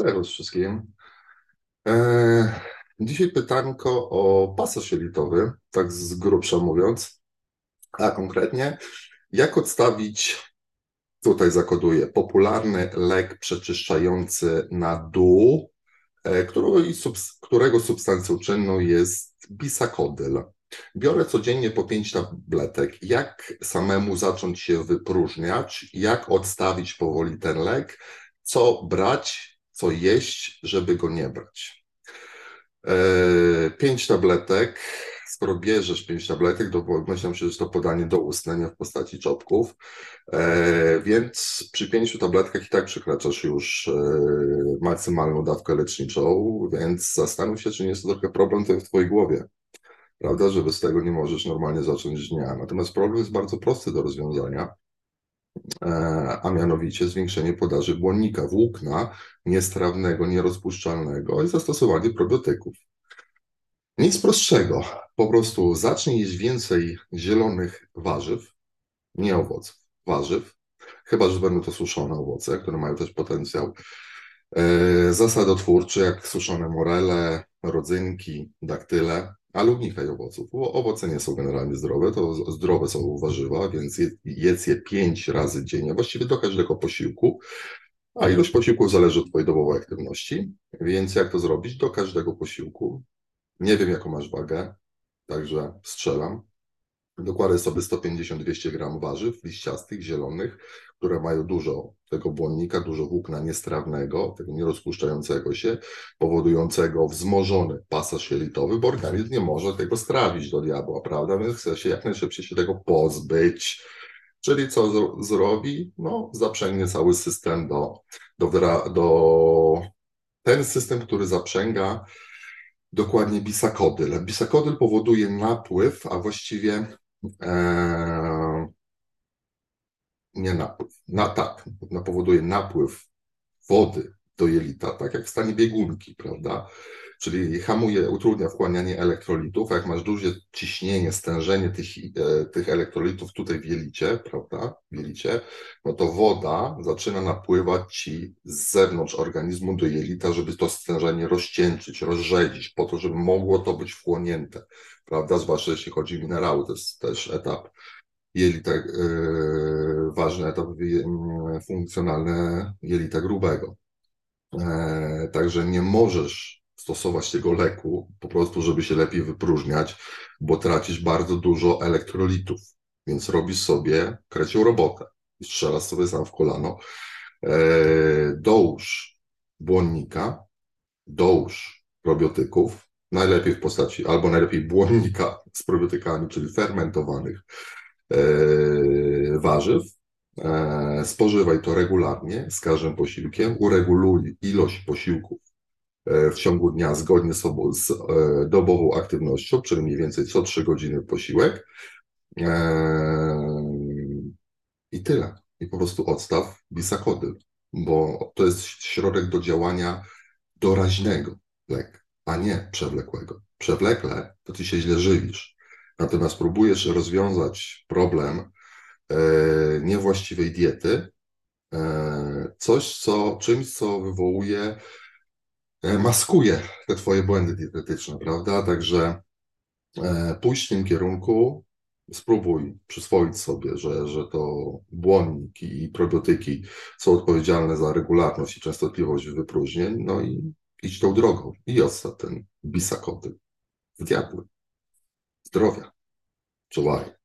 Serwus wszystkim. E, dzisiaj pytanko o pasaż tak z grubsza mówiąc, a konkretnie jak odstawić, tutaj zakoduję, popularny lek przeczyszczający na dół, e, którego substancją czynną jest bisakodyl. Biorę codziennie po 5 tabletek. Jak samemu zacząć się wypróżniać? Jak odstawić powoli ten lek? Co brać? Co jeść, żeby go nie brać? E, pięć tabletek. Skoro bierzesz pięć tabletek, to myślę, że jest to podanie do ustnia w postaci czopków, e, więc przy pięciu tabletkach i tak przekraczasz już e, maksymalną dawkę leczniczą, więc zastanów się, czy nie jest to trochę problem w twojej głowie prawda, że bez tego nie możesz normalnie zacząć dnia. Natomiast problem jest bardzo prosty do rozwiązania, a mianowicie zwiększenie podaży błonnika, włókna niestrawnego, nierozpuszczalnego i zastosowanie probiotyków. Nic prostszego, po prostu zacznij jeść więcej zielonych warzyw, nie owoców, warzyw, chyba że będą to suszone owoce, które mają też potencjał e, zasadotwórczy, jak suszone morele, rodzynki, daktyle, ale unikaj owoców. Bo owoce nie są generalnie zdrowe, to zdrowe są warzywa, więc jedz je pięć razy dziennie, właściwie do każdego posiłku, a ilość posiłków zależy od Twojej dobowej aktywności, więc jak to zrobić? Do każdego posiłku. Nie wiem, jaką masz wagę, także strzelam. Dokładaj sobie 150-200 gram warzyw liściastych, zielonych, które mają dużo tego błonnika, dużo włókna niestrawnego, tego nierozpuszczającego się, powodującego wzmożony pasaż jelitowy, bo organizm nie może tego strawić do diabła, prawda? Więc chce się jak najszybciej się tego pozbyć. Czyli co zrobi? No, zaprzęgnie cały system do, do, do ten system, który zaprzęga dokładnie bisakodyl. Bisakodyl powoduje napływ, a właściwie e, nie napływ, na tak, no, powoduje napływ wody do jelita, tak jak w stanie biegunki, prawda? Czyli hamuje, utrudnia wchłanianie elektrolitów, a jak masz duże ciśnienie, stężenie tych, e, tych elektrolitów tutaj w jelicie, prawda, w jelicie, no to woda zaczyna napływać ci z zewnątrz organizmu do jelita, żeby to stężenie rozcieńczyć, rozrzedzić, po to, żeby mogło to być wchłonięte, prawda, zwłaszcza jeśli chodzi o minerały, to jest też etap jelita, yy, ważny etap yy, funkcjonalny jelita grubego. E, także nie możesz stosować tego leku po prostu, żeby się lepiej wypróżniać, bo tracisz bardzo dużo elektrolitów, więc robisz sobie krecią robotę i strzelasz sobie sam w kolano. E, dołóż błonnika, dołóż probiotyków, najlepiej w postaci, albo najlepiej błonnika z probiotykami, czyli fermentowanych, E, warzyw. E, spożywaj to regularnie z każdym posiłkiem. Ureguluj ilość posiłków e, w ciągu dnia zgodnie z, z dobową aktywnością, czyli mniej więcej co 3 godziny posiłek. I tyle. I po prostu odstaw bisakodyl, bo to jest środek do działania doraźnego lek, a nie przewlekłego. Przewlekle to ty się źle żywisz. Natomiast próbujesz rozwiązać problem e, niewłaściwej diety, e, coś, co, czymś, co wywołuje, e, maskuje te twoje błędy dietetyczne, prawda? Także pójść w tym kierunku, spróbuj przyswoić sobie, że, że to błonnik i probiotyki są odpowiedzialne za regularność i częstotliwość wypróżnień, no i idź tą drogą i odstaw ten bisakoty w diabły zdrowia. July.